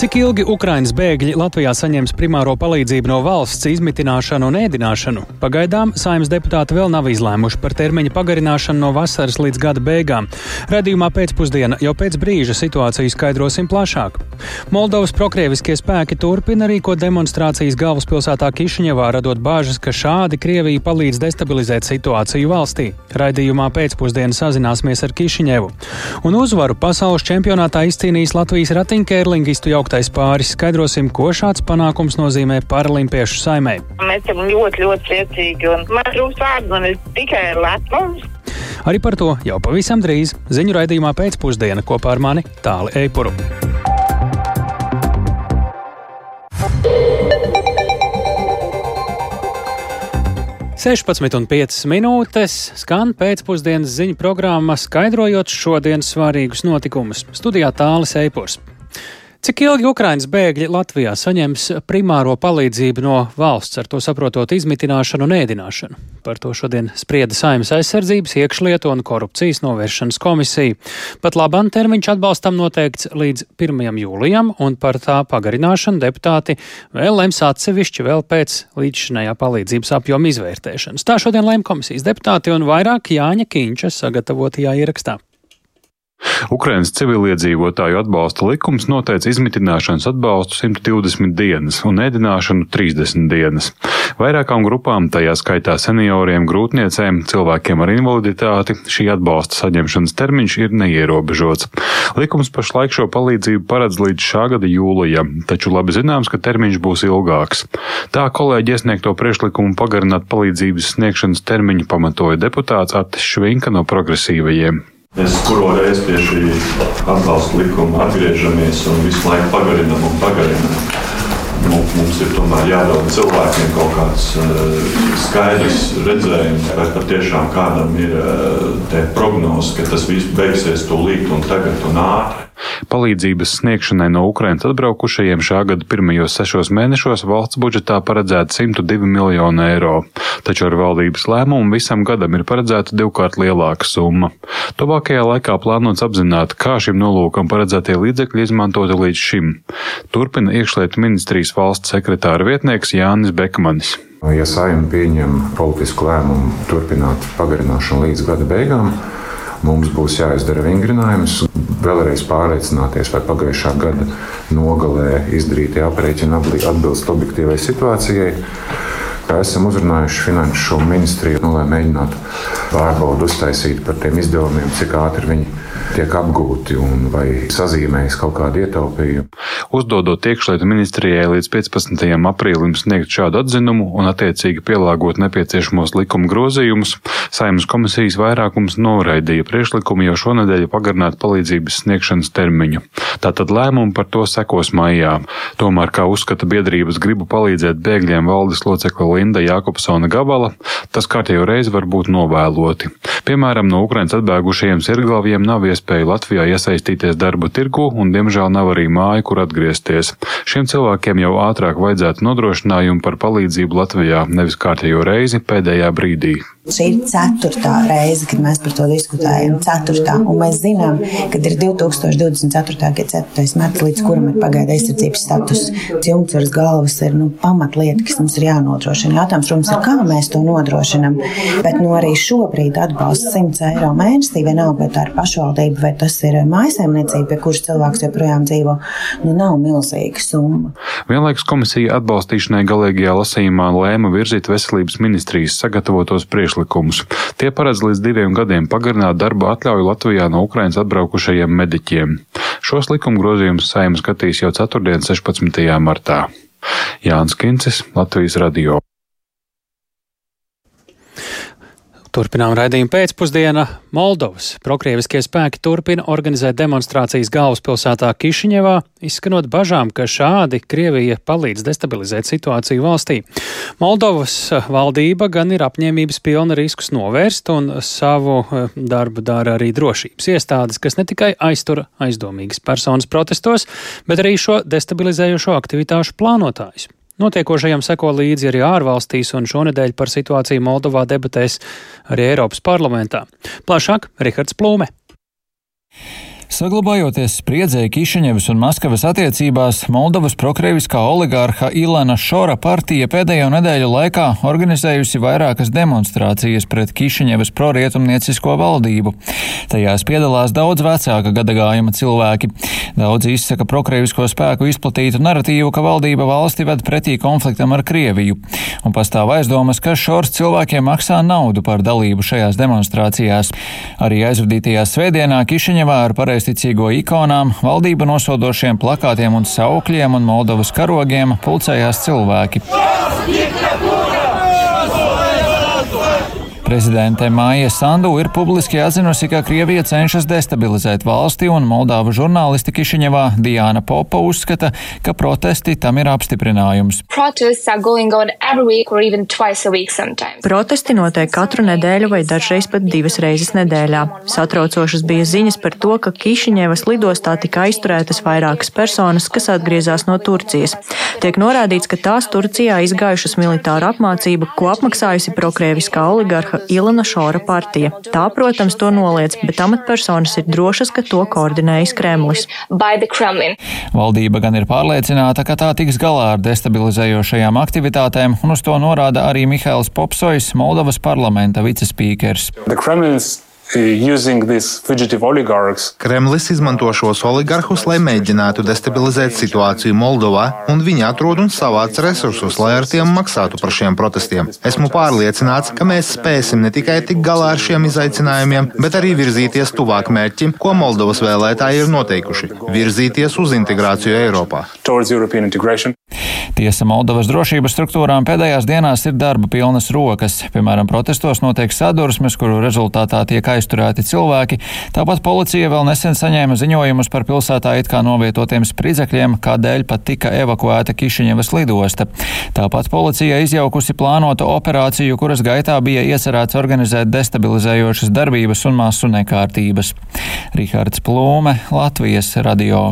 Cik ilgi Ukrainas bēgļi Latvijā saņems primāro palīdzību no valsts izmitināšanu un ēdināšanu? Pagaidām saimnes deputāti vēl nav izlēmuši par termiņa pagarināšanu no vasaras līdz gada beigām. Radījumā pēcpusdienā jau pēc brīža situāciju skaidrosim plašāk. Moldovas prokrieviskie spēki turpina rīkot demonstrācijas galvaspilsētā Kišiņevā, radot bāžas, ka šādi Krievija palīdz destabilizēt situāciju valstī. Radījumā pēcpusdienā sazināsimies ar Kišiņevu. Un uzvaru pasaules čempionātā izcīnījis Latvijas ratiņkērlingistu jauktu jauktais pāris. Skaidrosim, ko šāds panākums nozīmē paralimpiešu saimē. Mēs esam ļoti, ļoti priecīgi un man trūkst vārdu, man ir tikai lepnums. Arī par to jau pavisam drīz ziņu raidījumā pēcpusdiena kopā ar mani Tāli Eipuru. Sešpadsmit un piecas minūtes skan pēcpusdienas ziņu programma, skaidrojot šodienas svarīgus notikumus. Studijā Tālis Eipurs. Cik ilgi Ukraiņas bēgļi Latvijā saņems primāro palīdzību no valsts, ar to saprotot izmitināšanu un ēdināšanu? Par to šodien sprieda Saimnes aizsardzības, iekšlietu un korupcijas novēršanas komisija. Pat labam termiņš atbalstam noteikts līdz 1. jūlijam, un par tā pagarināšanu deputāti vēl lems atsevišķi vēl pēc līdzšinējā palīdzības apjoma izvērtēšanas. Tā šodien lēma komisijas deputāti un vairāk Jāņa Kīņša sagatavotajā ierakstā. Ukrainas civiliedzīvotāju atbalsta likums noteica izmitināšanas atbalstu 120 dienas un ēdināšanu 30 dienas. Vairākām grupām, tajā skaitā senioriem, grūtniecēm, cilvēkiem ar invaliditāti, šī atbalsta saņemšanas termiņš ir neierobežots. Likums pašlaik šo palīdzību paredz līdz šā gada jūlijam, taču labi zināms, ka termiņš būs ilgāks. Tā kolēģi iesniegto priekšlikumu pagarināt palīdzības sniegšanas termiņu pamatoja deputāts Atis Švinka no progresīvajiem. Mēs kuru reizi pie šī atbalsta likuma atgriežamies un visu laiku pagarinām un pagarinām. Nu, mums ir tomēr jādod cilvēkiem kaut kāds uh, skaidrs redzējums, vai patiešām kādam ir uh, prognozes, ka tas viss beigsies tūlīt un tagad un ātri. Palīdzības sniegšanai no Ukrainas atbraukušajiem šā gada pirmajos sešos mēnešos valsts budžetā paredzēta 102 miljonu eiro, taču ar valdības lēmumu visam gadam ir paredzēta divkārt lielāka summa. Tuvākajā laikā plānots apzināt, kā šim nolūkam paredzētie līdzekļi izmantoti līdz šim. Turpina iekšlietu ministrijas valsts sekretāra vietnieks Jānis Bekmanis. Ja saima pieņem politisku lēmumu turpināt pagarināšanu līdz gada beigām, mums būs jāizdara vingrinājums, vēlreiz pārliecināties, vai pagājušā gada nogalē izdarītie aprēķini atbilst objektīvai situācijai. Esam uzrunājuši finanšu ministriju, nu, lai mēģinātu pārbaudu uztaisīt par tiem izdevumiem, cik ātri viņi tiek apgūti un vai sazīmējas kaut kādu ietaupījumu. Uzdodot iekšlietu ministrijai līdz 15. aprīlim sniegt šādu atzinumu un attiecīgi pielāgot nepieciešamos likuma grozījumus, Saimnes komisijas vairākums noraidīja priekšlikumu jau šonadēļ pagarināt palīdzības sniegšanas termiņu. Tātad lēmumu par to sekos maijā. Tomēr, kā uzskata biedrības gribu palīdzēt bēgļiem valdes locekla Linda Jākopsona Gabala, tas kārtējo reizi var būt novēloti. Piemēram, no Ukrainas atbēgušajiem sirglaviem nav iespēju Latvijā iesaistīties darba tirgu un, diemžēl, nav arī māju, kur atgriezties. Šiem cilvēkiem jau ātrāk vajadzētu nodrošinājumu par palīdzību Latvijā, nevis kārtējo reizi pēdējā brīdī. Šī ir ceturtā reize, kad mēs par to diskutējam. Ceturtā. Un mēs zinām, ka ir 2024. gada 4. marts, līdz kuram ir pagaida aizsardzības status. Jumts galvas ir nu, pamatlieta, kas mums ir jānodrošina. Jautājums, protams, ir, kā mēs to nodrošinām. Bet nu, arī šobrīd atbalsts 100 eiro mēnesī, vienalga, vai tā ir pašvaldība vai tas ir mājsaimniecība, pie kuras cilvēks joprojām dzīvo, nu nav milzīga summa. Vienlaikus komisija atbalstīšanai galīgajā lasījumā lēma virzīt veselības ministrijas sagatavotos priekšlikumus. Tie paredz līdz diviem gadiem pagarināt darba atļauju Latvijā no Ukrainas atbraukušajiem mediķiem. Šos likuma grozījumus saimnes skatīs jau 4. un 16. martā. Jānis Kincis, Latvijas radio. Turpinām raidījumu pēcpusdienā. Moldovas prokrieviskie spēki turpina organizēt demonstrācijas galvaspilsētā Kišiņevā, izskanot bažām, ka šādi Krievija palīdz destabilizēt situāciju valstī. Moldovas valdība gan ir apņēmības pilna riskus novērst, un savu eh, darbu dara arī drošības iestādes, kas ne tikai aiztura aizdomīgas personas protestos, bet arī šo destabilizējošo aktivitāšu plānotājus. Notiekošajam seko līdzi arī ārvalstīs, un šonadēļ par situāciju Moldovā debatēs arī Eiropas parlamentā. Plašāk Rihards Plūme. Saglabājoties spriedzēji Kišiņevas un Maskavas attiecībās, Moldovas prokrieviskā oligārha Ilana Šora partija pēdējo nedēļu laikā organizējusi vairākas demonstrācijas pret Kišiņevas prorietumniecisko valdību. Tajās piedalās daudz vecāka gadagājuma cilvēki. Daudz izsaka prokrievisko spēku izplatītu narratīvu, ka valdība valsti ved pretī konfliktam ar Krieviju. Un pastāv aizdomas, ka Šors cilvēkiem maksā naudu par dalību šajās demonstrācijās. Arī aizvadītajā svētdienā Kišiņevā ar pareizi pareizticīgo ikonām, valdību nosodošiem plakātiem un saukļiem un Moldovas karogiem pulcējās cilvēki. Prezidente Māja Sandu ir publiski atzinusi, ka Krievija cenšas destabilizēt valsti, un Moldāva žurnālisti Kišiņevā Diāna Popa uzskata, ka protesti tam ir apstiprinājums. Protesti notiek katru nedēļu vai dažreiz pat divas reizes nedēļā. Satraucošas bija ziņas par to, ka Kišiņevas lidostā tika aizturētas vairākas personas, kas atgriezās no Turcijas. Tiek norādīts, ka tās Turcijā izgājušas militāru apmācību, ko apmaksājusi prokrieviskā oligarha Ilana Šora partija. Tā, protams, to noliedz, bet amatpersonas ir drošas, ka to koordinējas Kremlis. Valdība gan ir pārliecināta, ka tā tiks galā ar destabilizējošajām aktivitātēm, un uz to norāda arī Mihails Popsojs, Moldovas parlamenta vicespīkers. Kremlis izmanto šos oligarhus, lai mēģinātu destabilizēt situāciju Moldovā, un viņi atrod un savāc resursus, lai ar tiem maksātu par šiem protestiem. Esmu pārliecināts, ka mēs spēsim ne tikai tikt galā ar šiem izaicinājumiem, bet arī virzīties tuvāk mērķim, ko Moldovas vēlētāji ir noteikuši - virzīties uz integrāciju Eiropā. Tiesa Moldovas drošības struktūrām pēdējās dienās ir darba pilnas rokas. Piemēram, protestos notiek sadursmes, kuru rezultātā tiek aizturēti cilvēki. Tāpat policija vēl nesen saņēma ziņojumus par pilsētā it kā novietotiem spridzekļiem, kādēļ pat tika evakuēta Kišiņevas lidosta. Tāpat policija izjaukusi plānotu operāciju, kuras gaitā bija iecerēts organizēt destabilizējošas darbības un masu nekārtības. Rihards Plūme, Latvijas radio.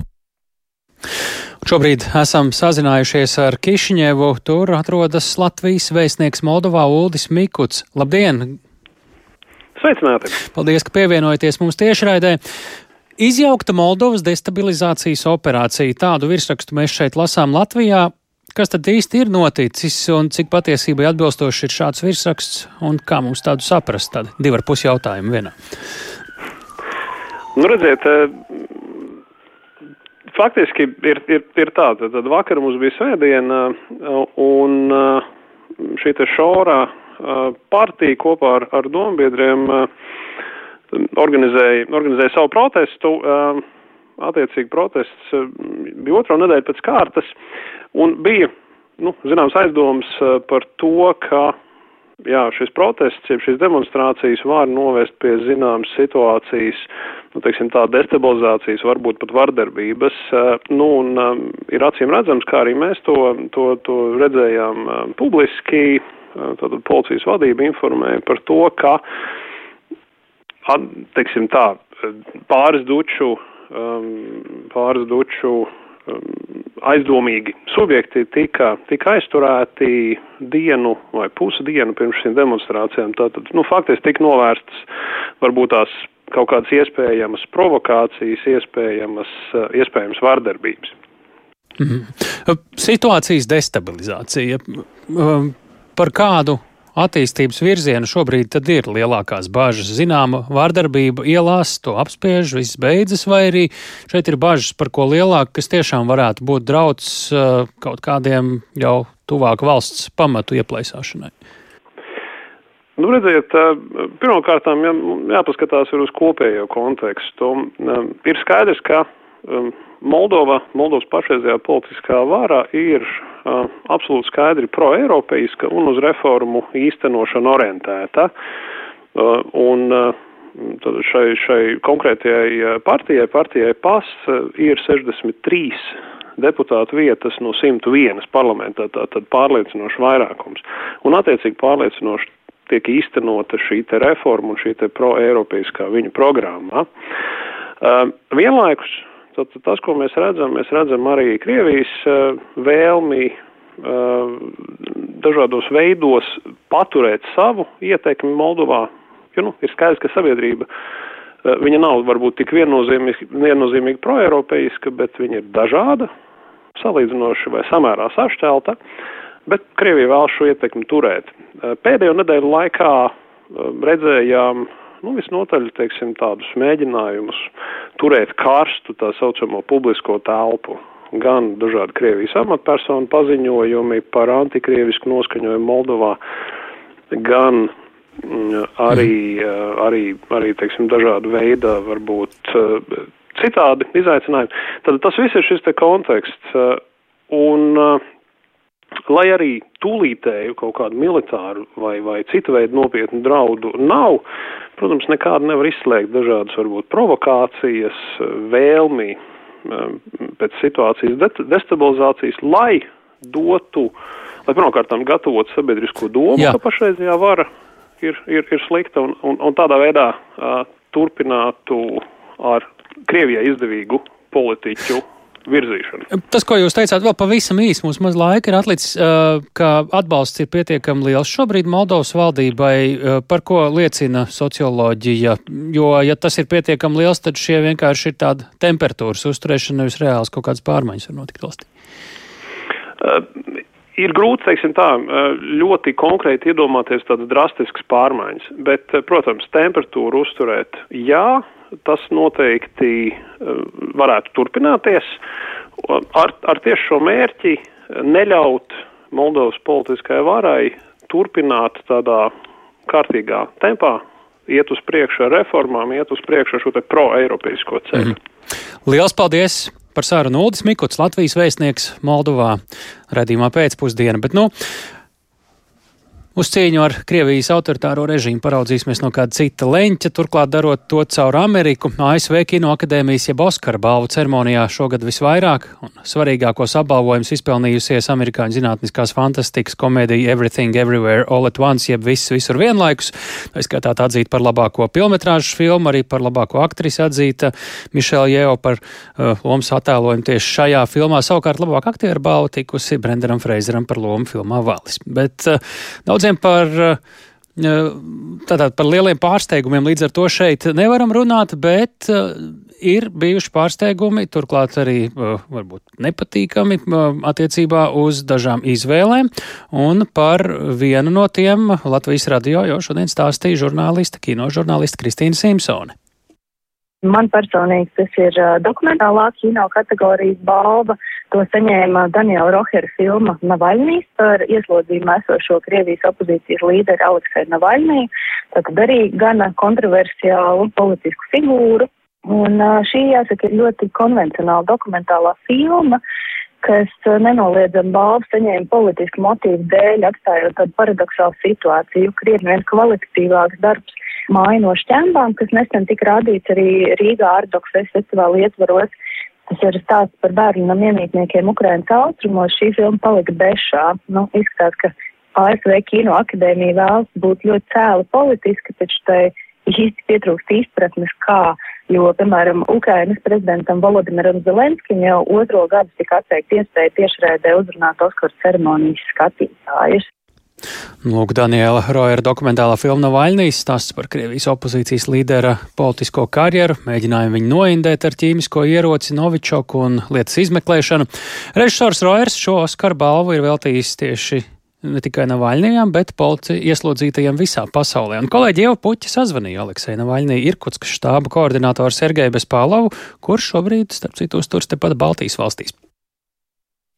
Šobrīd esam sazinājušies ar Kišņevu. Tur atrodas Latvijas vēstnieks Moldovā Uldis Mikuts. Labdien! Sveicināti! Paldies, ka pievienojaties mums tiešraidē. Izjaukta Moldovas destabilizācijas operācija. Tādu virsrakstu mēs šeit lasām Latvijā. Kas tad īsti ir noticis un cik patiesībai atbilstoši ir šāds virsraksts un kā mums tādu saprast? Tādi divi ar pus jautājumi vienā. Nu, redziet, faktiski ir, ir, ir tā, tad, tad vakar mums bija svētdiena un šī te šorā partija kopā ar, ar dombiedriem organizēja, organizēja savu protestu. Attiecīgi protests bija otro nedēļu pēc kārtas. Un bija, nu, zināms, aizdoms par to, ka jā, šis protests, jeb šīs demonstrācijas var novest pie zināmas situācijas, nu, teiksim tā, destabilizācijas, varbūt pat vardarbības, nu, un ir acīm redzams, kā arī mēs to, to, to redzējām publiski, tātad policijas vadība informēja par to, ka, teiksim tā, pāris duču, um, pāris duču Um, aizdomīgi subjekti tika, tika aizturēti dienu vai pusdienu pirms šīm demonstrācijām. Tātad, nu, faktiski tika novērstas varbūt tās kaut kādas iespējamas provokācijas, iespējamas, uh, iespējams vārdarbības. Mm. Situācijas destabilizācija. Um, par kādu attīstības virzienu šobrīd tad ir lielākās bažas. Zināma vārdarbība ielās, to apspiež, viss beidzas, vai arī šeit ir bažas par ko lielāku, kas tiešām varētu būt drauds uh, kaut kādiem jau tuvāk valsts pamatu ieplaisāšanai. Nu, redziet, pirmkārt, jā, jāpaskatās uz kopējo kontekstu. Ir skaidrs, ka um, Moldova, Moldovas pašreizējā politiskā vara ir uh, absolūti skaidri proeiropeiska un uz reformu īstenošanu orientēta. Un šai, šai konkrētajai partijai, partijai PAS, ir 63 deputātu vietas no 101 parlamentā, tātad pārliecinoši vairākums. Un attiecīgi pārliecinoši tiek īstenota šī reforma un šī proeiropeiskā viņu programma. Uh, vienlaikus Tad tas, ko mēs redzam, mēs redzam arī Krievijas uh, vēlmi uh, dažādos veidos paturēt savu ietekmi Moldovā, jo nu, ir skaidrs, ka sabiedrība Viņa nav varbūt tik viennozīmīgi, viennozīmīgi proeiropeiska, bet viņa ir dažāda, salīdzinoši vai samērā sašķelta, bet Krievija vēl šo ietekmi turēt. Pēdējo nedēļu laikā redzējām nu, visnotaļ teiksim, tādus mēģinājumus turēt karstu tā saucamo publisko telpu. Gan dažādi Krievijas amatpersonu paziņojumi par antikrievisku noskaņojumu Moldovā, gan mm, arī, mm. arī, arī teiksim, dažādu veidu, varbūt citādi izaicinājumi. Tad tas viss ir šis te konteksts. Un lai arī tūlītēju kaut kādu militāru vai, vai citu veidu nopietnu draudu nav, protams, nekādu nevar izslēgt dažādas varbūt provokācijas, vēlmi um, pēc situācijas destabilizācijas, lai dotu, lai pirmkārt gatavotu sabiedrisko domu, Jā. ka pašreizējā vara ir, ir, ir slikta un, un, un tādā veidā uh, turpinātu ar Krievijai izdevīgu politiķu virzīšanu. Tas, ko jūs teicāt, vēl pavisam īsi mums maz laika ir atlicis, ka atbalsts ir pietiekami liels šobrīd Moldovas valdībai, par ko liecina socioloģija, jo, ja tas ir pietiekami liels, tad šie vienkārši ir tāda temperatūras uzturēšana, nevis reāls kaut kādas pārmaiņas var notikt valstī. Uh, ir grūti, teiksim tā, ļoti konkrēti iedomāties tādas drastiskas pārmaiņas, bet, protams, temperatūru uzturēt jā, tas noteikti eh, varētu turpināties ar, ar tieši šo mērķi neļaut Moldovas politiskajai varai turpināt tādā kārtīgā tempā, iet uz priekšu ar reformām, iet uz priekšu ar šo pro-eiropeisko ceļu. Mm. Liels paldies! Par sarunu Uldis Mikuts, Latvijas vēstnieks Moldovā, redzījumā pēcpusdiena. Bet, nu, Uz cīņu ar Krievijas autoritāro režīmu paraudzīsimies no kāda cita leņķa, turklāt darot to caur Ameriku. ASV Kino akadēmijas jeb Oskara balvu ceremonijā šogad visvairāk un svarīgākos apbalvojumus izpelnījusies amerikāņu zinātniskās fantastikas komēdija Everything Everywhere All at Once, jeb viss visur vienlaikus. Aizskatā atzīta par labāko filmetrāžu filmu, arī par labāko aktrisi atzīta Mišela Jeo par uh, lomas attēlojumu tieši šajā filmā. Savukārt labāk aktieru balvu tikusi Brendanam Freizeram par lomu filmā Valis. Bet uh, daudziem daudziem par. Eh, tātad par lieliem pārsteigumiem līdz ar to šeit nevaram runāt, bet uh, ir bijuši pārsteigumi, turklāt arī uh, varbūt nepatīkami attiecībā uz dažām izvēlēm, un par vienu no tiem Latvijas radio jau šodien stāstīja žurnāliste, kinožurnāliste Kristīna Simpsone. Man personīgi tas ir dokumentālā kino kategorijas balva. To saņēma Daniela Rohera filma Navaļnīs par ieslodzījumu esošo Krievijas opozīcijas līderi Aleksēju Navaļnī. Tātad arī gana kontroversiālu politisku figūru. Un šī, jāsaka, ir ļoti konvencionāla dokumentālā filma, kas uh, nenoliedzam balvu saņēma politisku motīvu dēļ, atstājot tādu paradoxālu situāciju, krietni vien kvalitatīvāks darbs māju no šķembām, kas nesen tika rādīts arī Rīgā Ardoks festivāla ietvaros. Tas ir stāsts par bērnu nam iemītniekiem Ukrainas austrumos. Šī filma palika bešā. Nu, izskatās, ka ASV kino akadēmija vēlas būt ļoti cēla politiski, taču tai īsti pietrūkst izpratnes, kā, jo, piemēram, Ukrainas prezidentam Volodimiram Zelenskim jau otro gadu tika atteikta iespēja tiešraidē uzrunāt Oskaru ceremonijas skatītājus. Lūk, Daniela Roera dokumentālā filma Navaļnijas stāsts par Krievijas opozīcijas līdera politisko karjeru, mēģinājumu viņu noindēt ar ķīmisko ieroci Novičoku un lietas izmeklēšanu. Režisors Roers šo Oskaru balvu ir veltījis tieši ne tikai Navaļnijam, bet policija ieslodzītajiem visā pasaulē. Un kolēģi jau puķi sazvanīja Aleksēju Navaļnī, Irkutska štāba koordinātoru Sergeju Bespālavu, kurš šobrīd, starp citu, uzturs tepat Baltijas valstīs.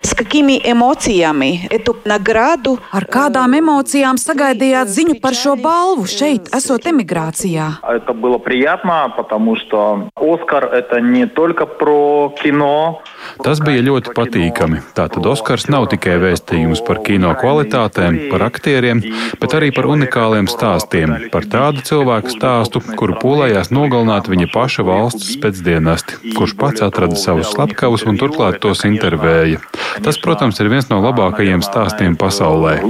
С какими эмоциями эту награду? Ar kādām emocijām sagaidījāt ziņu par šo balvu šeit, esot emigrācijā? Это было приятно, потому что Оскар это не только про кино. Tas bija ļoti patīkami. Tātad Oskars nav tikai vēstījums par kino kvalitātēm, par aktieriem, bet arī par unikāliem stāstiem, par tādu cilvēku stāstu, kuru polējās nogalināt viņa paša valsts pēcdienesti, kurš pats atrada savus slepkavus un turklāt tos intervēja. Tas, protams, ir viens no labākajiem stāstiem pasaulē.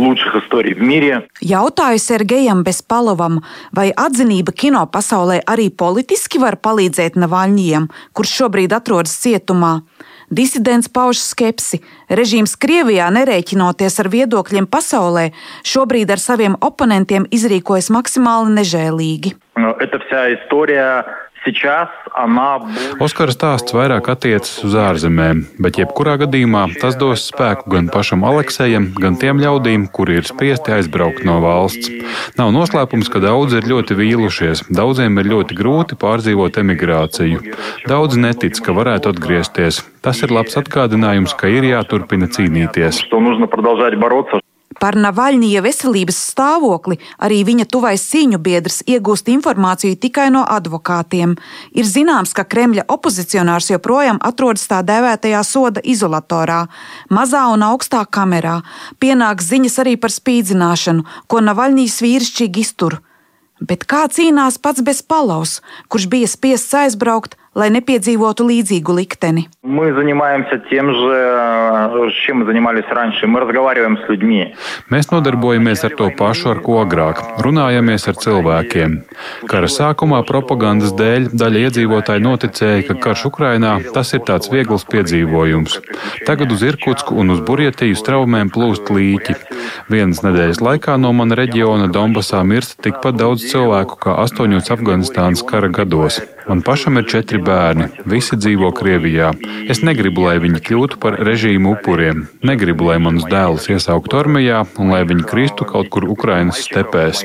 Jautāju Sergejam Bespalovam, vai atzinība kino pasaulē arī politiski var palīdzēt Navaļņiem, kurš šobrīd atrodas cietumā. Disidents pauž skepsi. Režīms Krievijā, nerēķinoties ar viedokļiem pasaulē, šobrīd ar saviem oponentiem izrīkojas maksimāli nežēlīgi. Это вся история Oskara stāsts vairāk attiecas uz ārzemēm, bet jebkurā gadījumā tas dos spēku gan pašam Aleksējam, gan tiem ļaudīm, kuri ir spiesti aizbraukt no valsts. Nav noslēpums, ka daudzi ir ļoti vīlušies, daudziem ir ļoti grūti pārdzīvot emigrāciju. Daudzi netic, ka varētu atgriezties. Tas ir labs atgādinājums, ka ir jāturpina cīnīties. Par Navaļņija veselības stāvokli arī viņa tuvais cīņu biedrs iegūst informāciju tikai no advokātiem. Ir zināms, ka Kremļa opozicionārs joprojām atrodas tā dēvētajā soda izolatorā, mazā un augstā kamerā. Pienāks ziņas arī par spīdzināšanu, ko Navaļņīs vīrišķīgi iztur. Bet kā cīnās pats bez palavas, kurš bija spiests aizbraukt, lai nepiedzīvotu līdzīgu likteni. Mēs nodarbojamies ar to pašu, ar ko agrāk. Runājamies ar cilvēkiem. Kara sākumā propagandas dēļ daļa iedzīvotāji noticēja, ka karš Ukrainā tas ir tāds viegls piedzīvojums. Tagad uz Irkutsku un uz Burietiju straumēm plūst līķi. Vienas nedēļas laikā no mana reģiona Donbasā mirst tikpat daudz cilvēku kā astoņos Afganistānas kara gados. Man pašam ir četri bērni, visi dzīvo Krievijā. Es negribu, lai viņi kļūtu par režīmu upuriem. Negribu, lai manus dēlus iesauktu armijā un lai viņi kristu kaut kur Ukrainas stepēs.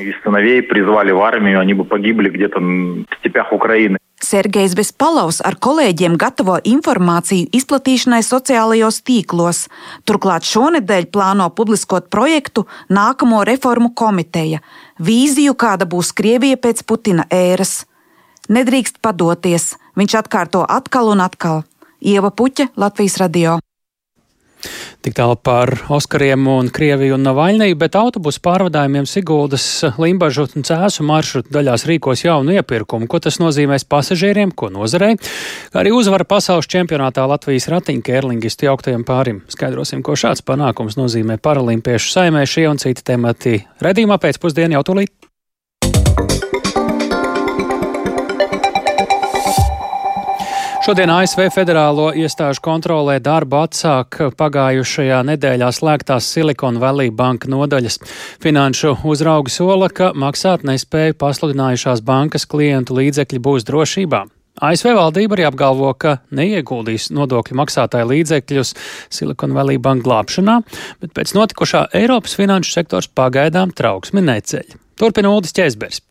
Sergejs Bezpalovs ar kolēģiem gatavo informāciju izplatīšanai sociālajos tīklos. Turklāt šonedēļ plāno publiskot projektu Nākamo reformu komiteja - vīziju, kāda būs Krievija pēc Putina ēras. Nedrīkst padoties, viņš atkārto atkal un atkal. Ieva Puķa, Latvijas radio. Tik tālu par Oskariem un Krieviju un Navaļniju, bet autobusu pārvadājumiem Siguldas, Limbažu un Cēsu maršrutu daļās rīkos jaunu iepirkumu. Ko tas nozīmēs pasažieriem, ko nozarei? Arī uzvara pasaules čempionātā Latvijas ratiņu kērlingistu jauktajam pārim. Skaidrosim, ko šāds panākums nozīmē paralimpiešu saimē šie un citi temati. Redījumā pēcpusdienā jau tūlīt. Šodien ASV federālo iestāžu kontrolē darbu atsāk pagājušajā nedēļā slēgtās Silicon Valley banka nodaļas. Finanšu uzraugi sola, ka maksāt nespēju pasludinājušās bankas klientu līdzekļi būs drošībā. ASV valdība arī apgalvo, ka neieguldīs nodokļu maksātāju līdzekļus Silicon Valley banka glābšanā, bet pēc notikušā Eiropas finanšu sektors pagaidām trauksmi neceļ. Turpina Uldis Česbergs.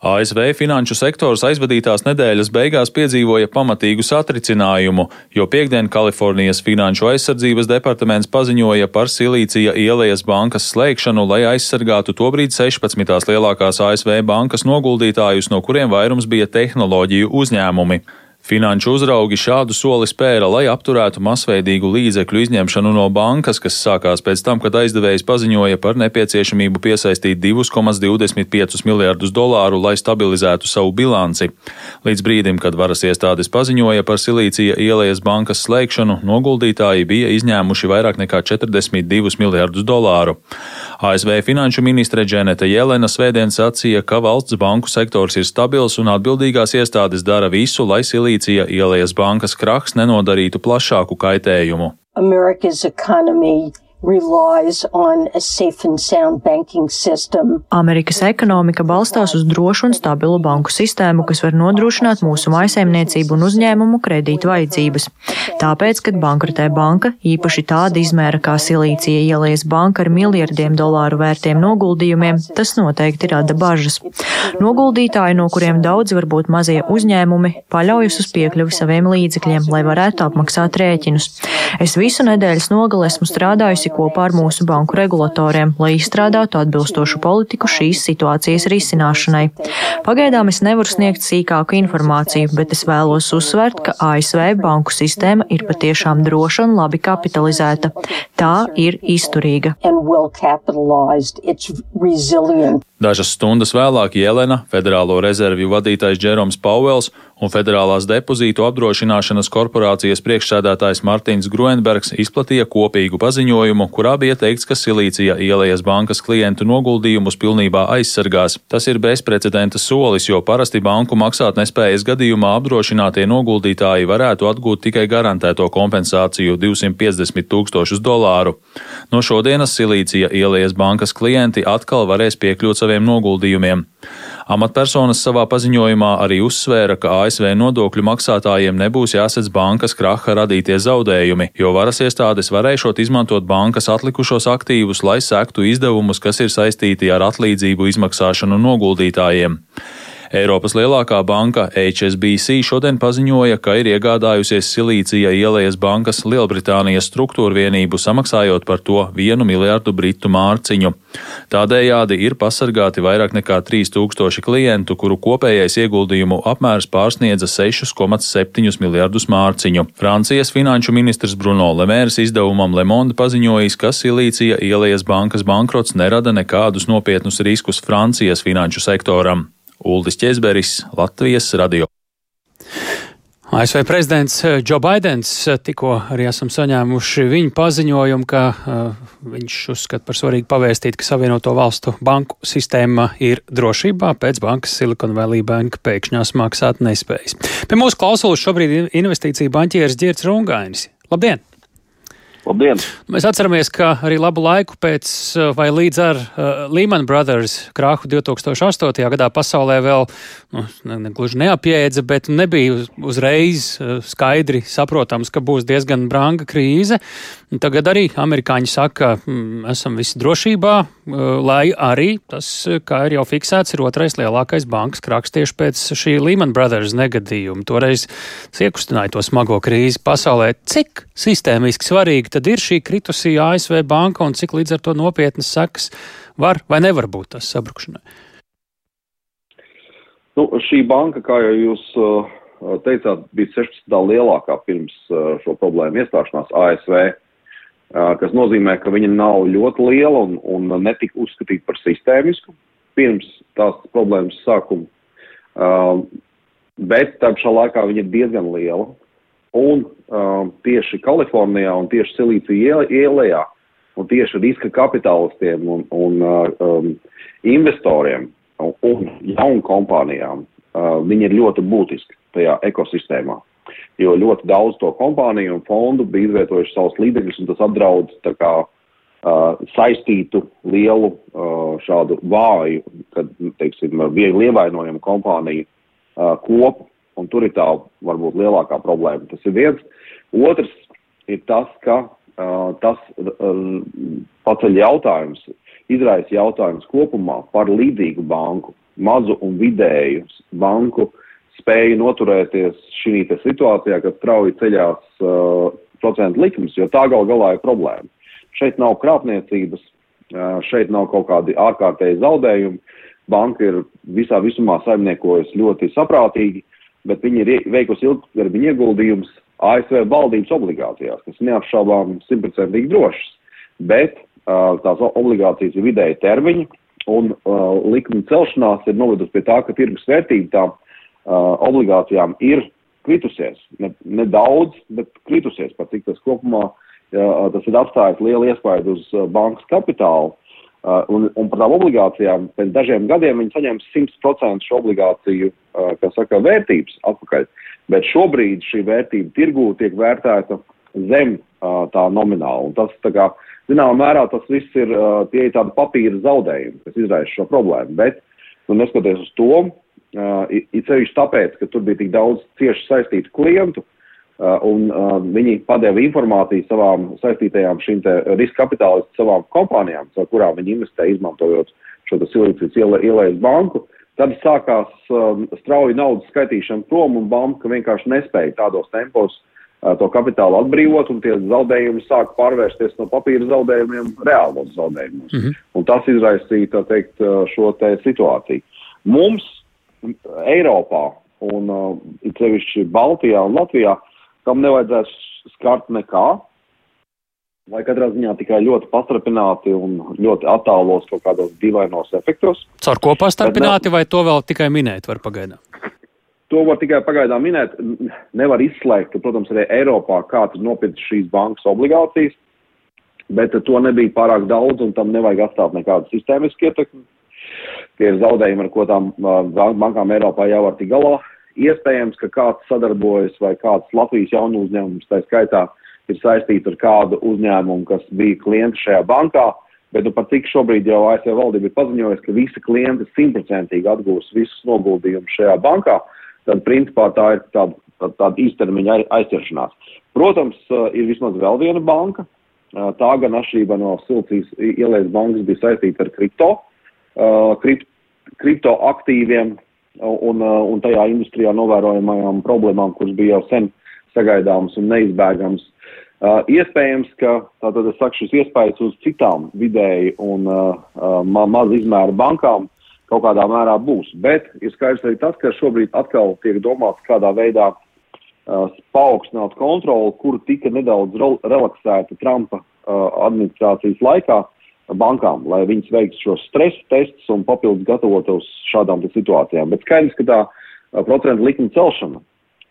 ASV finanšu sektors aizvadītās nedēļas beigās piedzīvoja pamatīgu satricinājumu, jo piekdien Kalifornijas finanšu aizsardzības departaments paziņoja par Silīcija ielējas bankas slēgšanu, lai aizsargātu tobrīd 16. lielākās ASV bankas noguldītājus, no kuriem vairums bija tehnoloģiju uzņēmumi. Finanšu uzraugi šādu soli spēra, lai apturētu masveidīgu līdzekļu izņemšanu no bankas, kas sākās pēc tam, kad aizdevējs paziņoja par nepieciešamību piesaistīt 2,25 miljardus dolāru, lai stabilizētu savu bilanci. Līdz brīdim, kad varas iestādes paziņoja par Silīcija ielējas bankas slēgšanu, noguldītāji bija izņēmuši vairāk nekā 42 miljardus dolāru. ASV finanšu ministre Dženeta Jelena svētdien sacīja, ka valsts banku sektors ir stabils un atbildīgās iestādes dara visu, lai Silīcija Galīcija ielējas bankas krahs nenodarītu plašāku kaitējumu. America's economy Amerikas ekonomika balstās uz drošu un stabilu banku sistēmu, kas var nodrošināt mūsu maisaimniecību un uzņēmumu kredītu vajadzības. Tāpēc, kad bankrotē banka, īpaši tāda izmēra kā Silīcija ielielas banka ar miljardiem dolāru vērtiem noguldījumiem, tas noteikti rada bažas. Noguldītāji, no kuriem daudzi var būt mazie uzņēmumi, paļaujas uz piekļuvi saviem līdzekļiem, lai varētu apmaksāt rēķinus. Es visu nedēļas nogali esmu strādājusi strādājusi kopā ar mūsu banku regulatoriem, lai izstrādātu atbilstošu politiku šīs situācijas risināšanai. Pagaidām es nevaru sniegt sīkāku informāciju, bet es vēlos uzsvērt, ka ASV banku sistēma ir patiešām droša un labi kapitalizēta. Tā ir izturīga. Dažas stundas vēlāk Jelena, Federālo rezervju vadītājs Džeroms Pauels un Federālās depozītu apdrošināšanas korporācijas priekšsēdētājs Martins Gruenbergs izplatīja kopīgu paziņojumu, kurā bija teikts, ka Silīcija ielējas bankas klientu noguldījumus pilnībā aizsargās. Tas ir bezprecedenta solis, jo parasti banku maksātnespējas gadījumā apdrošinātie noguldītāji varētu atgūt tikai garantēto kompensāciju 250 tūkstošus dolāru. No šodienas Silīcija ieliejas bankas klienti atkal varēs piekļūt saviem noguldījumiem. Amatpersonas savā paziņojumā arī uzsvēra, ka ASV nodokļu maksātājiem nebūs jāsedz bankas kraha radītie zaudējumi, jo varas iestādes varēšot izmantot bankas atlikušos aktīvus, lai sektu izdevumus, kas ir saistīti ar atlīdzību izmaksāšanu noguldītājiem. Eiropas lielākā banka HSBC šodien paziņoja, ka ir iegādājusies Silīcija ielējas bankas Lielbritānijas struktūra vienību, samaksājot par to vienu miljardu britu mārciņu. Tādējādi ir pasargāti vairāk nekā 3000 klientu, kuru kopējais ieguldījumu apmērs pārsniedza 6,7 miljardus mārciņu. Francijas finanšu ministrs Bruno Lemērs izdevumam Lemonde paziņojis, ka Silīcija ielējas bankas bankrots nerada nekādus nopietnus riskus Francijas finanšu sektoram. Uldis Česberis, Latvijas radio. ASV prezidents Džo eh, Baidens eh, tikko arī esam saņēmuši viņa paziņojumu, ka uh, viņš uzskata par svarīgu pavēstīt, ka Savienoto valstu banku sistēma ir drošībā pēc bankas Silicon Valley Bank pēkšņās maksāt nespējas. Pie mūsu klausulas šobrīd investīcija banķieris Girts Rungainis. Labdien! Labdien! Mēs atceramies, ka arī labu laiku pēc vai līdz ar uh, Lehman Brothers krāhu 2008. gadā pasaulē vēl nu, ne, gluži neapjēdza, bet nebija uzreiz uh, skaidri saprotams, ka būs diezgan branga krīze. Tagad arī amerikāņi saka, ka mm, esam visi drošībā, uh, lai arī tas, kā ir jau fiksēts, ir otrais lielākais bankas krāks tieši pēc šī Lehman Brothers negadījuma. Toreiz tas iekustināja to smago krīzi pasaulē. Cik sistēmiski svarīgi tad ir šī kritusī ASV banka un cik līdz ar to nopietnas sekas var vai nevar būt tas sabrukšanai? Nu, šī banka, kā jau jūs uh, teicāt, bija 16. lielākā pirms uh, šo problēmu iestāšanās ASV, uh, kas nozīmē, ka viņa nav ļoti liela un, un netika uzskatīta par sistēmisku pirms tās problēmas sākuma. Bet tā pašā laikā viņa ir diezgan liela Un tieši Kalifornijā un tieši Silīcija ielējā un tieši riska kapitālistiem un, un um, investoriem un, un jaunu kompānijām uh, viņi ir ļoti būtiski tajā ekosistēmā. Jo ļoti daudz to kompāniju un fondu bija izvietojuši savus līdzekļus, un tas apdraud kā uh, saistītu lielu uh, šādu vāju, kad, teiksim, viegli ievainojumu kompāniju uh, kopu un tur ir tā varbūt lielākā problēma. Tas ir viens. Otrs ir tas, ka uh, tas uh, paceļ jautājums, izraisa jautājums kopumā par līdzīgu banku, mazu un vidēju banku spēju noturēties šī situācijā, kad strauji ceļās uh, procentu likums, jo tā gal galā ir problēma. Šeit nav krāpniecības, uh, šeit nav kaut kādi ārkārtēji zaudējumi. Banka ir visā visumā saimniekojusi ļoti saprātīgi, bet viņi ir veikusi ilgtermiņa ieguldījums ASV valdības obligācijās, kas neapšaubām simtprocentīgi drošas, bet tās obligācijas ir vidēji termiņi, un likuma celšanās ir novedusi pie tā, ka tirgus vērtība tām obligācijām ir kritusies. Ne, ne bet kritusies, pat cik tas kopumā tas ir atstājis lielu iespēju uz bankas kapitālu. Un, un par tām obligācijām pēc dažiem gadiem viņi saņems 100% šo obligāciju, kā saka, vērtības atpakaļ. Bet šobrīd šī vērtība tirgū tiek vērtēta zem tā nomināla. Un tas, tā kā, zināmā mērā, tas viss ir tie tādi papīra zaudējumi, kas izraisa šo problēmu. Bet, nu, neskatoties uz to, it sevišķi tāpēc, ka tur bija tik daudz cieši saistītu klientu, un viņi padeva informāciju savām saistītajām šīm riska kapitālistu savām kompānijām, caur kurām viņi investē, izmantojot šo silīcijas ielējas banku. Tad sākās um, strauji naudas skaitīšana prom un banka vienkārši nespēja tādos tempos uh, to kapitālu atbrīvot, un tie zaudējumi sāk pārvērsties no papīra zaudējumiem reālos zaudējumos. Mm -hmm. Un tas izraisīja, teikt, šo te situāciju. Mums Eiropā un uh, it sevišķi Baltijā un Latvijā kam nevajadzēs skart nekā, vai katrā ziņā tikai ļoti pastrapināti un ļoti attālos kaut kādos dīvainos efektos. Caur ko pastrapināti, vai to vēl tikai minēt var pagaidām? To var tikai pagaidām minēt. Nevar izslēgt, ka, protams, arī Eiropā kāds ir nopircis šīs bankas obligācijas, bet to nebija pārāk daudz un tam nevajag atstāt nekādu sistēmisku ietekmi. Tie ir zaudējumi, ar ko tām bankām Eiropā jau var tik galā. Iespējams, ka kāds sadarbojas vai kāds Latvijas jaunu uzņēmums, tā skaitā, ir saistīta ar kādu uzņēmumu, kas bija klients šajā bankā. Bet nu, par cik šobrīd jau ASV valdība ir paziņojusi, ka visi klienti simtprocentīgi atgūs visus noguldījumus šajā bankā, tad principā tā ir tāda, tāda, tāda īstermiņa aizķeršanās. Protams, ir vismaz vēl viena banka. Tā gan atšķirībā no Silcijas ielējas bankas bija saistīta ar kripto, kript, kripto aktīviem un, un tajā industrijā novērojamajām problēmām, kuras bija jau sen sagaidāmas un neizbēgamas. Uh, iespējams, ka tātad es saku šis iespējas uz citām vidēji un uh, ma maz izmēra bankām kaut kādā mērā būs. Bet ir skaidrs arī tas, ka šobrīd atkal tiek domāts, kādā veidā uh, paaugstināt kontroli, kuru tika nedaudz relaksēta Trumpa uh, administrācijas laikā bankām, lai viņas veiktu šos stresa testus un papildus gatavotos šādām situācijām. Bet skaidrs, ka tā uh, procentu likuma celšana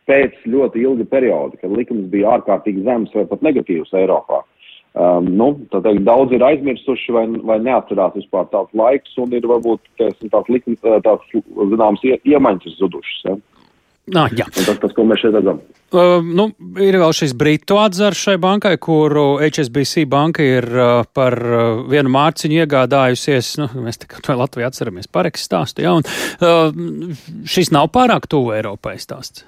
pēc ļoti ilga perioda, kad likums bija ārkārtīgi zems vai pat negatīvs Eiropā. Um, nu, tad daudz ir aizmirsuši vai, vai neatcerās vispār tāds laiks un ir varbūt tiesim, tāds, likums, tāds zināms ie, iemaņas zudušas. Ja? Nā, jā. Un tas, tas, ko mēs šeit redzam. Uh, nu, ir vēl šis brītu atzars šai bankai, kuru HSBC banka ir uh, par uh, vienu mārciņu iegādājusies. Nu, mēs tikai Latvijā atceramies pareks stāstu. Ja, un, uh, šis nav pārāk tuvu Eiropai stāsts.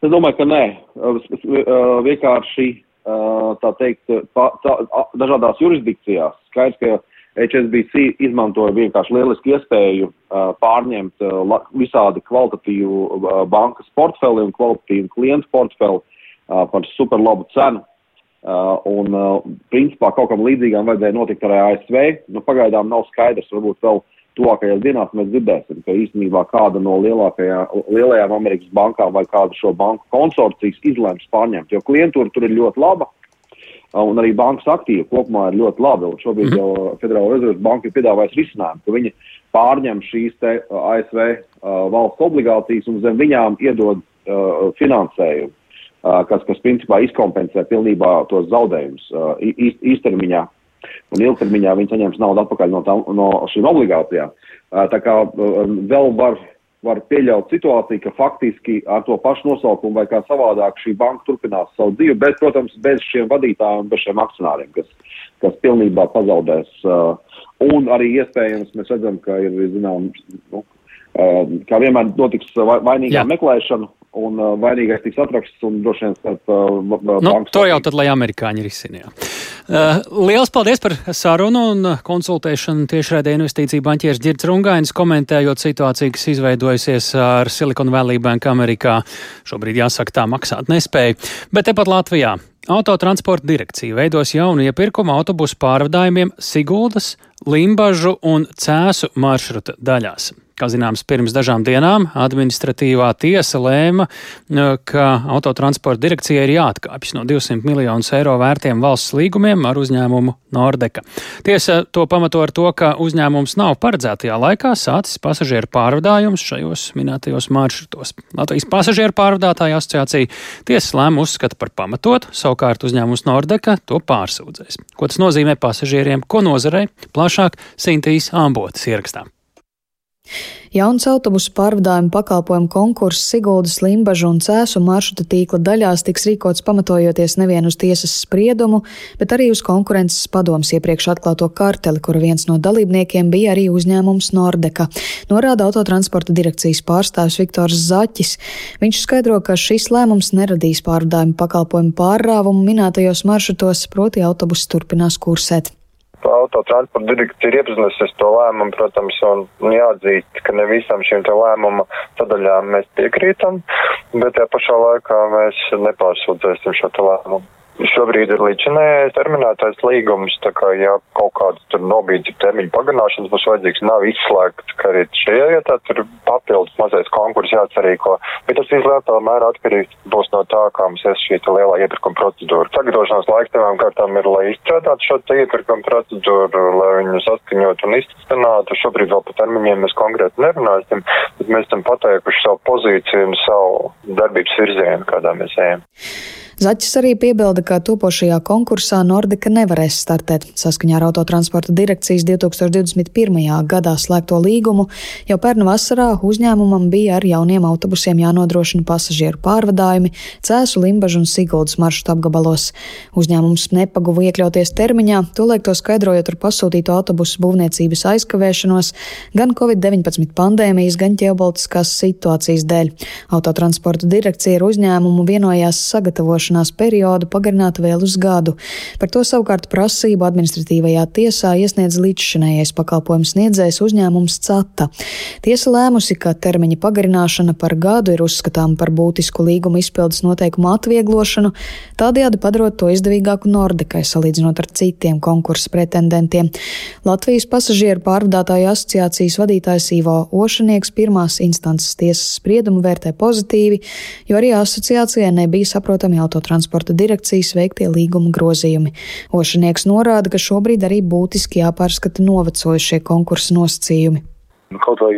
Es domāju, ka nē. Vienkārši tā teikt, tā, dažādās jurisdikcijās skaidrs, ka HSBC izmantoja vienkārši lielisku iespēju pārņemt visādi kvalitatīvu bankas portfeli un kvalitatīvu klientu portfeli par super labu cenu. Un, principā, kaut kam līdzīgam vajadzēja notikt arī ASV. Nu, pagaidām nav skaidrs, varbūt vēl tuvākajās dienās mēs dzirdēsim, ka īstenībā kāda no lielajām Amerikas bankām vai kāda šo banku konsorcijas izlems pārņemt, jo klientūra tur ir ļoti laba. Un arī bankas aktīvi kopumā ir ļoti labi. Un šobrīd jau Federāla rezerves banka ir piedāvājusi risinājumu, ka viņi pārņem šīs te ASV uh, valsts obligācijas un zem viņām iedod uh, finansējumu, uh, kas, kas principā izkompensē pilnībā tos zaudējumus uh, īstermiņā. Uh, un ilgtermiņā viņi saņems naudu atpakaļ no, tā, no šīm obligācijām. Tā kā vēl var, var pieļaut situāciju, ka faktiski ar to pašu nosaukumu vai kā savādāk šī banka turpinās savu dzīvi, bet, protams, bez šiem vadītājiem, bez šiem akcionāriem, kas, kas pilnībā pazaudēs. Un arī iespējams mēs redzam, ka ir, zinām, nu, kā vienmēr notiks vainīgā meklēšana un uh, vainīgais tiks atrakstīts un droši vien starp uh, nu. To jau tad, lai amerikāņi risina. Uh, liels paldies par sarunu un konsultēšanu tiešraidē investīciju banķieris Girds Rungainis, komentējot situāciju, kas izveidojusies ar Silicon Valley Bank Amerikā. Šobrīd jāsaka tā maksāt nespēja, bet tepat Latvijā. Autotransporta direkcija veidos jaunu iepirkumu autobusu pārvadājumiem Siguldas, Limbažu un Cēsu maršruta daļās. Kā zināms, pirms dažām dienām administratīvā tiesa lēma, ka autotransporta direkcijai ir jāatkāpjas no 200 miljonus eiro vērtiem valsts līgumiem ar uzņēmumu Nordeka. Tiesa to pamato ar to, ka uzņēmums nav paredzētajā laikā sācis pasažieru pārvadājumus šajos minētajos maršrutos. Latvijas pasažieru pārvadātāja asociācija tiesas lēmu uzskata par pamatotu, savukārt uzņēmums Nordeka to pārsūdzēs. Ko tas nozīmē pasažieriem, ko nozarei? Plašāk Sintīs Ambotas ierakstā. Jauns autobusu pārvadājumu pakalpojumu konkurss Siguldas, Limbažu un Cēsu maršruta tīkla daļās tiks rīkots pamatojoties nevien uz tiesas spriedumu, bet arī uz konkurences padomus iepriekš atklāto karteli, kura viens no dalībniekiem bija arī uzņēmums Nordeka, norāda autotransporta direkcijas pārstāvis Viktors Zaķis. Viņš skaidro, ka šis lēmums neradīs pārvadājumu pakalpojumu pārrāvumu minētajos maršrutos, proti autobusi turpinās kursēt autotransporta direkcija ir iepazinusies to lēmumu, protams, un, un jāatzīst, ka ne visam šīm te lēmuma sadaļām mēs piekrītam, bet tajā pašā laikā mēs nepārsūdzēsim šo te lēmumu. Šobrīd ir līdzinājais terminētais līgums, tā kā ja kaut kāds tur nobīdzi termiņu pagarināšanas būs vajadzīgs, nav izslēgts, ka arī šajā vietā tur papildus mazais konkurss jāatsarīko, bet tas izlietā mērā atkarīgs būs no tā, kā mums ir šī lielā iepirkuma procedūra. Sagatavošanās laiks tevām kārtām ir, lai izstrādātu šo te iepirkuma procedūru, lai viņu saskaņot un izstrādātu. Šobrīd vēl par termiņiem mēs konkrēti nerunāsim, bet mēs esam pateikuši savu pozīciju un savu darbības virzienu, kādā mēs ejam. Zaķis arī piebilda, ka topošajā konkursā Nordika nevarēs startēt. Saskaņā ar autotransporta direkcijas 2021. gadā slēgto līgumu jau pērn vasarā uzņēmumam bija ar jauniem autobusiem jānodrošina pasažieru pārvadājumi Cēsu, Limbažu un Siguldas maršrutu apgabalos. Uzņēmums nepaguva iekļauties termiņā, tolaik to skaidrojot ar pasūtīto autobusu būvniecības aizkavēšanos gan Covid-19 pandēmijas, gan ģeopolitiskās situācijas dēļ. Autotransporta direkcija ar uzņēmumu vienojās sagatavošanās periodu pagarināt vēl uz gadu. Par to savukārt prasību administratīvajā tiesā iesniedz līdzšinējais pakalpojums sniedzējs uzņēmums CATA. Tiesa lēmusi, ka termiņa pagarināšana par gadu ir uzskatām par būtisku līguma izpildes noteikumu atvieglošanu, tādējādi padarot to izdevīgāku Nordekai salīdzinot ar citiem konkursu pretendentiem. Latvijas pasažieru pārvadātāju asociācijas vadītājs Ivo Ošanieks pirmās instances tiesas spriedumu vērtē pozitīvi, jo arī asociācijai nebija saprotami autotransporta direkcijas veiktie līguma grozījumi. Ošanieks norāda, ka šobrīd arī būtiski jāpārskata novecojušie konkursa nosacījumi. Kaut vai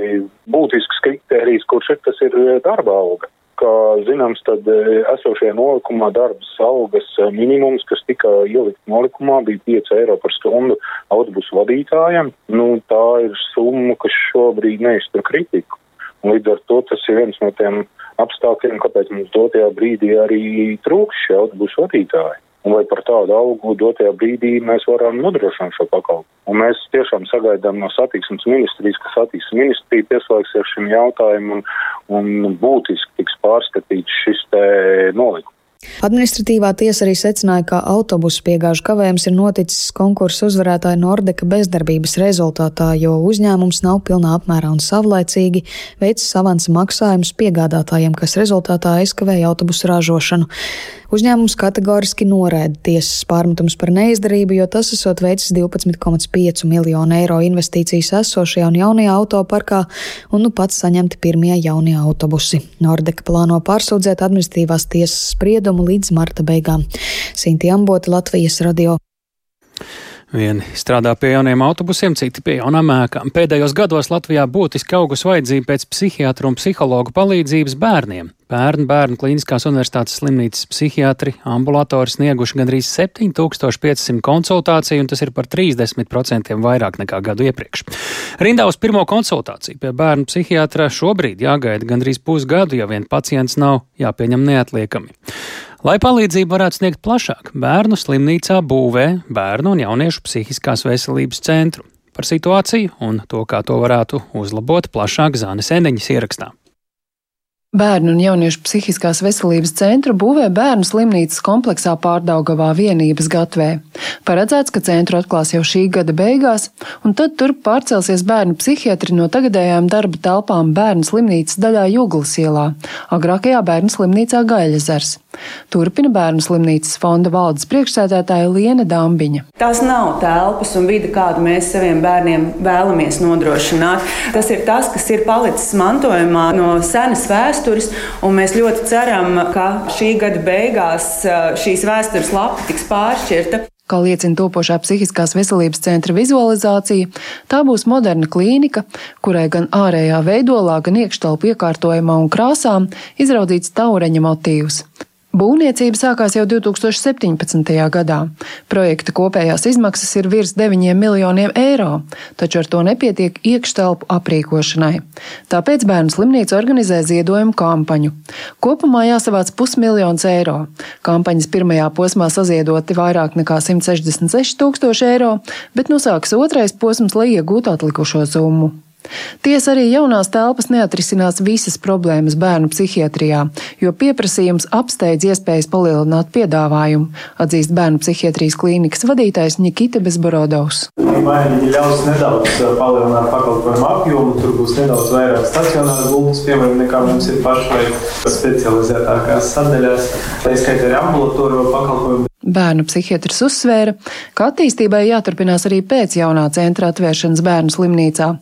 būtisks kritērijs, kurš ir, tas ir darba alga kā zināms, tad esošajā nolikumā darbas algas minimums, kas tika ielikt nolikumā, bija 5 eiro par stundu autobusu vadītājiem. Nu, tā ir summa, kas šobrīd neiztur kritiku. Un līdz ar to tas ir viens no tiem apstākļiem, kāpēc mums dotajā brīdī arī trūks šie autobusu vadītāji. Un vai par tādu algu dotajā brīdī mēs varam nodrošināt šo pakalpojumu. Un mēs tiešām sagaidām no satiksmes ministrijas, ka satiksmes ministrija pieslēgsies šim jautājumam un, un būtiski tiks pārskatīts šis te nolikums. Administratīvā tiesa arī secināja, ka autobusu piegāžu kavējums ir noticis konkursu uzvarētāja Nordeka bezdarbības rezultātā, jo uzņēmums nav pilnā apmērā un savlaicīgi veicis avansa maksājumus piegādātājiem, kas rezultātā aizkavēja autobusu ražošanu. Uzņēmums kategoriski noraida tiesas pārmetums par neizdarību, jo tas esot veicis 12,5 miljonu eiro investīcijas esošajā un jaunajā autoparkā, un nu pats saņemti pirmie jaunie autobusi. Nordeka plāno pārsūdzēt administratīvās tiesas spriedumu līdz marta beigām. Sinti Ambota, Latvijas radio. Vieni strādā pie jauniem autobusiem, citi pie jaunām ēkām. Pēdējos gados Latvijā būtiski augus vajadzība pēc psihiatru un psihologu palīdzības bērniem. Bērnu bērnu klīniskās universitātes slimnīcas psihiatri ambulatori snieguši gandrīz 7500 konsultāciju, un tas ir par 30% vairāk nekā gadu iepriekš. Rindā uz pirmo konsultāciju pie bērnu psihiatra šobrīd jāgaida gandrīz pusgadu, ja vien pacients nav jāpieņem neatliekami. Lai palīdzību varētu sniegt plašāk, bērnu slimnīcā būvē bērnu un jauniešu psihiskās veselības centru. Par situāciju un to, kā to varētu uzlabot, plašāk Zānes Endeņas ierakstā. Bērnu un jauniešu psihiskās veselības centru būvē bērnu slimnīcas kompleksā pārdaugavā vienības gatvē. Paredzēts, ka centru atklās jau šī gada beigās, un tad tur pārcelsies bērnu psihiatri no tagadējām darba telpām bērnu slimnīcas daļā Juglas ielā, agrākajā bērnu slimnīcā Gaļazars. Turpina bērnu slimnīcas fonda valdes priekšsēdētāja Liena Dambiņa. Tās nav telpas un vide, kādu mēs saviem bērniem vēlamies nodrošināt. Tas ir tas, kas ir palicis mantojumā no senas vēstures vēstures. Mēs ļoti ceram, ka šī gada beigās šīs vēstures lapa tiks pāršķirta. Kā liecina topošā psihiskās veselības centra vizualizācija, tā būs moderna klīnika, kurai gan ārējā veidolā, gan iekštelpu iekārtojumā un krāsām izraudzīts taureņa motīvs. Būvniecība sākās jau 2017. gadā. Projekta kopējās izmaksas ir virs 9 miljoniem eiro, taču ar to nepietiek iekštelpu aprīkošanai. Tāpēc bērnu slimnīca organizē ziedojumu kampaņu. Kopumā jāsavāc pusmiljons eiro. Kampaņas pirmajā posmā saziedoti vairāk nekā 166 tūkstoši eiro, bet nu sāks otrais posms, lai iegūtu atlikušo summu. Tiesa arī jaunās telpas neatrisinās visas problēmas bērnu psihiatrijā, jo pieprasījums apsteidz iespējas palielināt piedāvājumu, atzīst bērnu psihiatrijas klīnikas vadītājs Nikita Bezborodovs. Viņi ļaus nedaudz uh, palielināt pakalpojumu apjomu, tur būs nedaudz vairāk stacionāru gultas, piemēram, nekā mums ir pašlaik specializētākās sadaļās, tā izskaitā arī ambulatoriju pakalpojumu. Bērnu psihiatrs uzsvēra, ka attīstībai jāturpinās arī pēc jaunā centra atvēršanas bērnu slimnīcā,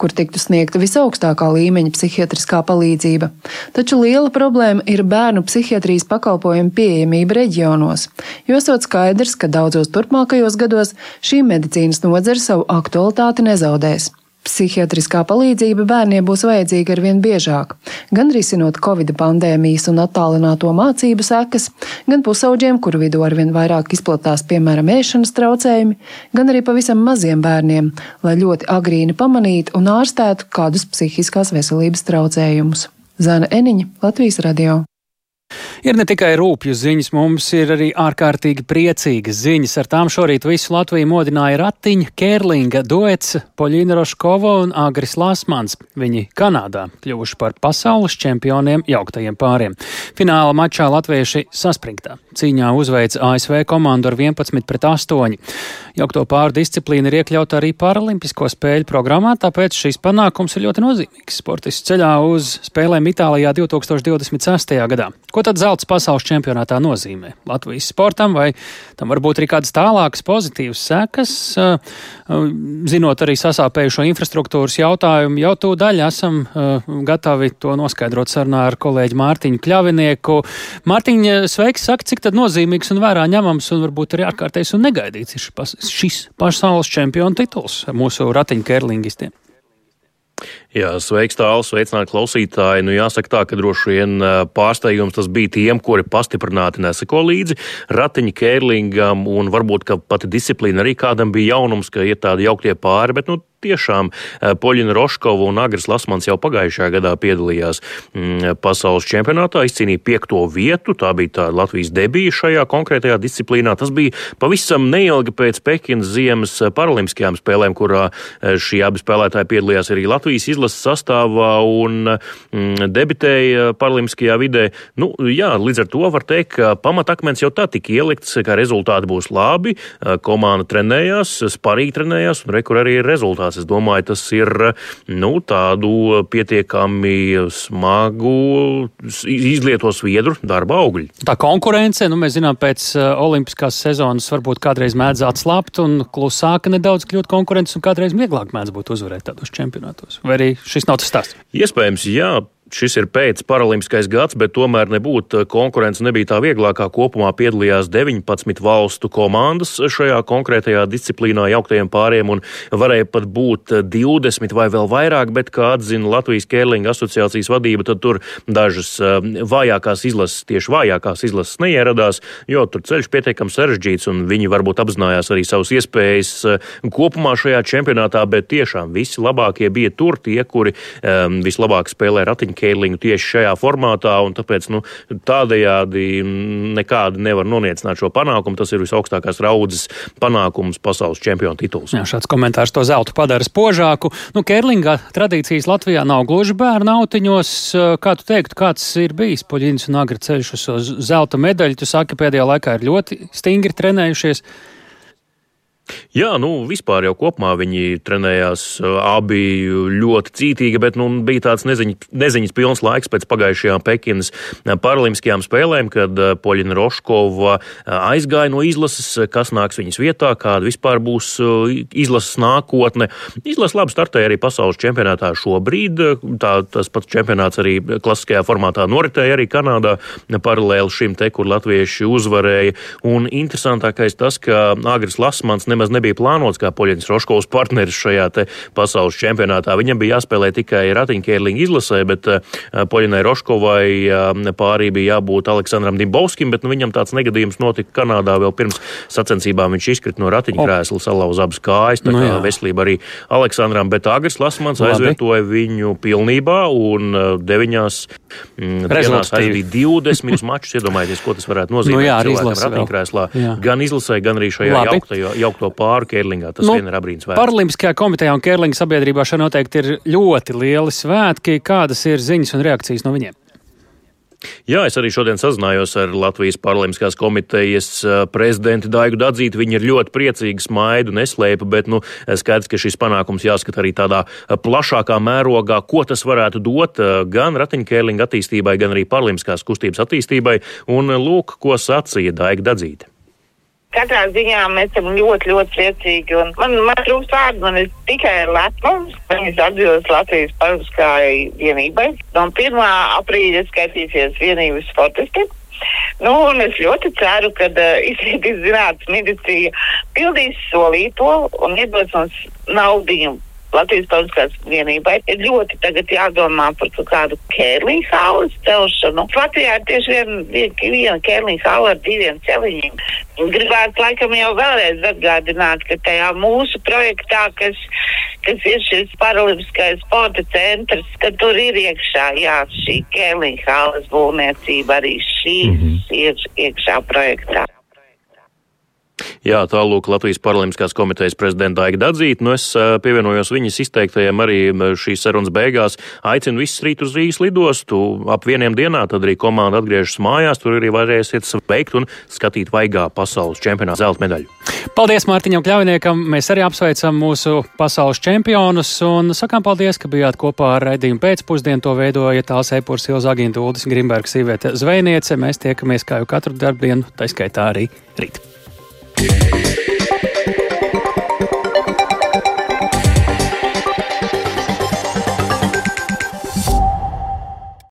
kur tiktu sniegta visaugstākā līmeņa psihiatriskā palīdzība. Taču liela problēma ir bērnu psihiatrijas pakalpojumu pieejamība reģionos, jo esot skaidrs, ka daudzos turpmākajos gados šī medicīnas nozara savu aktualitāti nezaudēs. Psihiatriskā palīdzība bērniem būs vajadzīga arvien biežāk, gan risinot Covid pandēmijas un attālināto mācību sekas, gan pusauģiem, kuru vidū arvien vairāk izplatās, piemēram, ēšanas traucējumi, gan arī pavisam maziem bērniem, lai ļoti agrīni pamanītu un ārstētu kādus psihiskās veselības traucējumus. Zana Eniņa, Latvijas radio. Ir ne tikai rūpju ziņas, mums ir arī ārkārtīgi priecīgas ziņas. Ar tām šorīt visu Latviju modināja Ratiņa, Kērlinga, Duets, Poļina Roškova un Agris Lasmans. Viņi Kanādā kļuvuši par pasaules čempioniem jauktajiem pāriem. Fināla mačā latvieši saspringtā. Cīņā uzveica ASV komandu ar 11 pret 8. Jaukto pāru disciplīna ir iekļauta arī Paralimpisko spēļu programmā, tāpēc šīs panākums ir ļoti nozīmīgs. Sportists ceļā uz spēlēm Itālijā 2026. gadā. Ko tad zelts pasaules čempionātā nozīmē Latvijas sportam, vai tam varbūt arī kādas tālākas pozitīvas sekas, zinot arī sasāpējušo infrastruktūras jautājumu, jau to daļu esam gatavi to noskaidrot sarunā ar kolēģi Mārtiņu Kļavinieku. Mārtiņa, sveiks, saka, cik tad nozīmīgs un vērā ņemams un varbūt arī ārkārtējs un negaidīts ir šis pasaules čempiona tituls mūsu ratiņu kerlingistiem. Jā, sveiks, tāls, sveicināt klausītāji. Nu, jāsaka tā, ka droši vien pārsteigums tas bija tiem, kuri pastiprināti neseko līdzi ratiņa kērlingam, un varbūt, ka pati disciplīna arī kādam bija jaunums, ka ir tādi jauktie pāri, bet, nu, tiešām Poļina Roškova un Agris Lasmans jau pagājušajā gadā piedalījās mm, pasaules čempionātā, izcīnīja piekto vietu. Tā bija tā Latvijas debija šajā konkrētajā disciplīnā. Tas bija pavisam neilgi pēc Pekinas ziemas paralimpiskajām spēlēm, kurā šie abi spēlētāji piedalījās arī Latvijas izlases sastāvā un mm, debitēja paralimpiskajā vidē. Nu, jā, līdz ar to var teikt, ka pamatakmens jau tā tika ielikts, ka rezultāti būs labi. Komanda trenējās, sparīgi trenējās un rekur arī rezultāti beigās. Es domāju, tas ir nu, tādu pietiekami smagu izlieto sviedru darba augļi. Tā konkurence, nu, mēs zinām, pēc olimpiskās sezonas varbūt kādreiz mēdz atslābt un klusāka nedaudz kļūt konkurences un kādreiz vieglāk mēdz būt uzvarēt tādos čempionātos. Vai arī šis nav tas stāsts? Iespējams, jā šis ir pēc paralimpiskais gads, bet tomēr nebūtu konkurence nebija tā vieglākā. Kopumā piedalījās 19 valstu komandas šajā konkrētajā disciplīnā jauktajiem pāriem un varēja pat būt 20 vai vēl vairāk, bet, kā atzina Latvijas Kērlinga asociācijas vadība, tad tur dažas eh, vājākās izlases, tieši vājākās izlases neieradās, jo tur ceļš pietiekami sarežģīts un viņi varbūt apzinājās arī savas iespējas eh, kopumā šajā čempionātā, bet tiešām visi labākie bija tur tie, kuri um, vislabāk spēlē ratiņu kēliņu tieši šajā formātā, un tāpēc nu, tādējādi nekādi nevar noniecināt šo panākumu. Tas ir visaugstākās raudzes panākums pasaules čempionu tituls. Jā, šāds komentārs to zeltu padara spožāku. Nu, Kērlinga tradīcijas Latvijā nav gluži bērnu autiņos. Kā tu teiktu, kāds ir bijis Poļins un Agra ceļš uz zelta medaļu? Tu saki, pēdējā laikā ir ļoti stingri trenējušies. Jā, nu, vispār jau kopumā viņi trenējās abi ļoti cītīgi, bet nu, bija tāds neziņas, neziņas pilns laiks pēc pagājušajām Pekinas paralimpiskajām spēlēm, kad Poļina Roškova aizgāja no izlases, kas nāks viņas vietā, kāda vispār būs izlases nākotne. Izlase labi startēja arī pasaules čempionātā šobrīd. Tā, tas pats čempionāts arī klasiskajā formātā noritēja arī Kanādā paralēli šim te, kur latvieši uzvarēja. Un interesantākais tas, ka Agris Lasmans nemaz nemaz nebija plānots kā Poļins Roškovs partneris šajā pasaules čempionātā. Viņam bija jāspēlē tikai ratiņkērlinga izlasē, bet eh, Poļinai Roškovai eh, pārī bija jābūt Aleksandram Dimbovskim, bet nu, viņam tāds negadījums notika Kanādā vēl pirms sacensībām. Viņš izkrita no ratiņkrēsla, salauza abas kājas, tā nu kā no veselība arī Aleksandram, bet Agris Lasmans Labi. aizvietoja viņu pilnībā un eh, deviņās mm, dienās aizvīja 20 mačus. Iedomājieties, ko tas varētu nozīmēt nu, jā, cilvēkam ratiņkrēslā, gan izlasē, gan arī šajā jauktajā, jaukto pāri Kērlingā. Tas nu, vien ir abrīns vērts. Paralimpiskajā komitejā un Kērlinga sabiedrībā šeit noteikti ir ļoti lieli svētki. Kādas ir ziņas un reakcijas no viņiem? Jā, es arī šodien sazinājos ar Latvijas Paralimpiskās komitejas prezidentu Daigu Dadzītu. Viņi ir ļoti priecīgi, smaidu neslēpa, bet nu, skaidrs, ka šis panākums jāskata arī tādā plašākā mērogā, ko tas varētu dot gan ratiņkēlinga attīstībai, gan arī paralimpiskās kustības attīstībai. Un lūk, ko sacīja Daiga Dadzīta. Katrā ziņā mēs esam ļoti, ļoti priecīgi. Man, man trūkst vārdu, man ir tikai lepnums. Viņas atbilst Latvijas Paralimpiskajai vienībai. No 1. aprīļa skaitīsies vienības sportisti. Nu, es ļoti ceru, ka uh, izglītības zinātnes medicīna pildīs solīto un iedos mums naudu Latvijas Pauliskās vienībai ir ļoti tagad jādomā par kaut kādu kērlīņu saules celšanu. Latvijā ir tieši viena, viena, viena kērlīņu saule ar diviem celiņiem. Gribētu laikam jau vēlreiz atgādināt, ka tajā mūsu projektā, kas, kas ir šis paralimpiskais sporta centrs, ka tur ir iekšā, jā, šī kērlīņu saules būvniecība arī šī mm -hmm. ir iekšā projektā. Jā, tālūk Latvijas Paralimpiskās komitejas prezidenta Aiga Dadzīta. Nu, es pievienojos viņas izteiktajiem arī šīs sarunas beigās. Aicinu visus rīt uz Rīgas lidostu. Ap vieniem dienā tad arī komanda atgriežas mājās. Tur arī varēsiet veikt un skatīt vaigā pasaules čempionāta zelta medaļu. Paldies Mārtiņam Kļaviniekam. Mēs arī apsveicam mūsu pasaules čempionus un sakām paldies, ka bijāt kopā ar raidījumu pēcpusdienu. To veidoja tāls epurs Ilza Agīna Uldis Grimbergs, Sīviete Zvejniece. Mēs tiekamies kā jau katru darbdienu, taiskaitā arī rīt. yeah.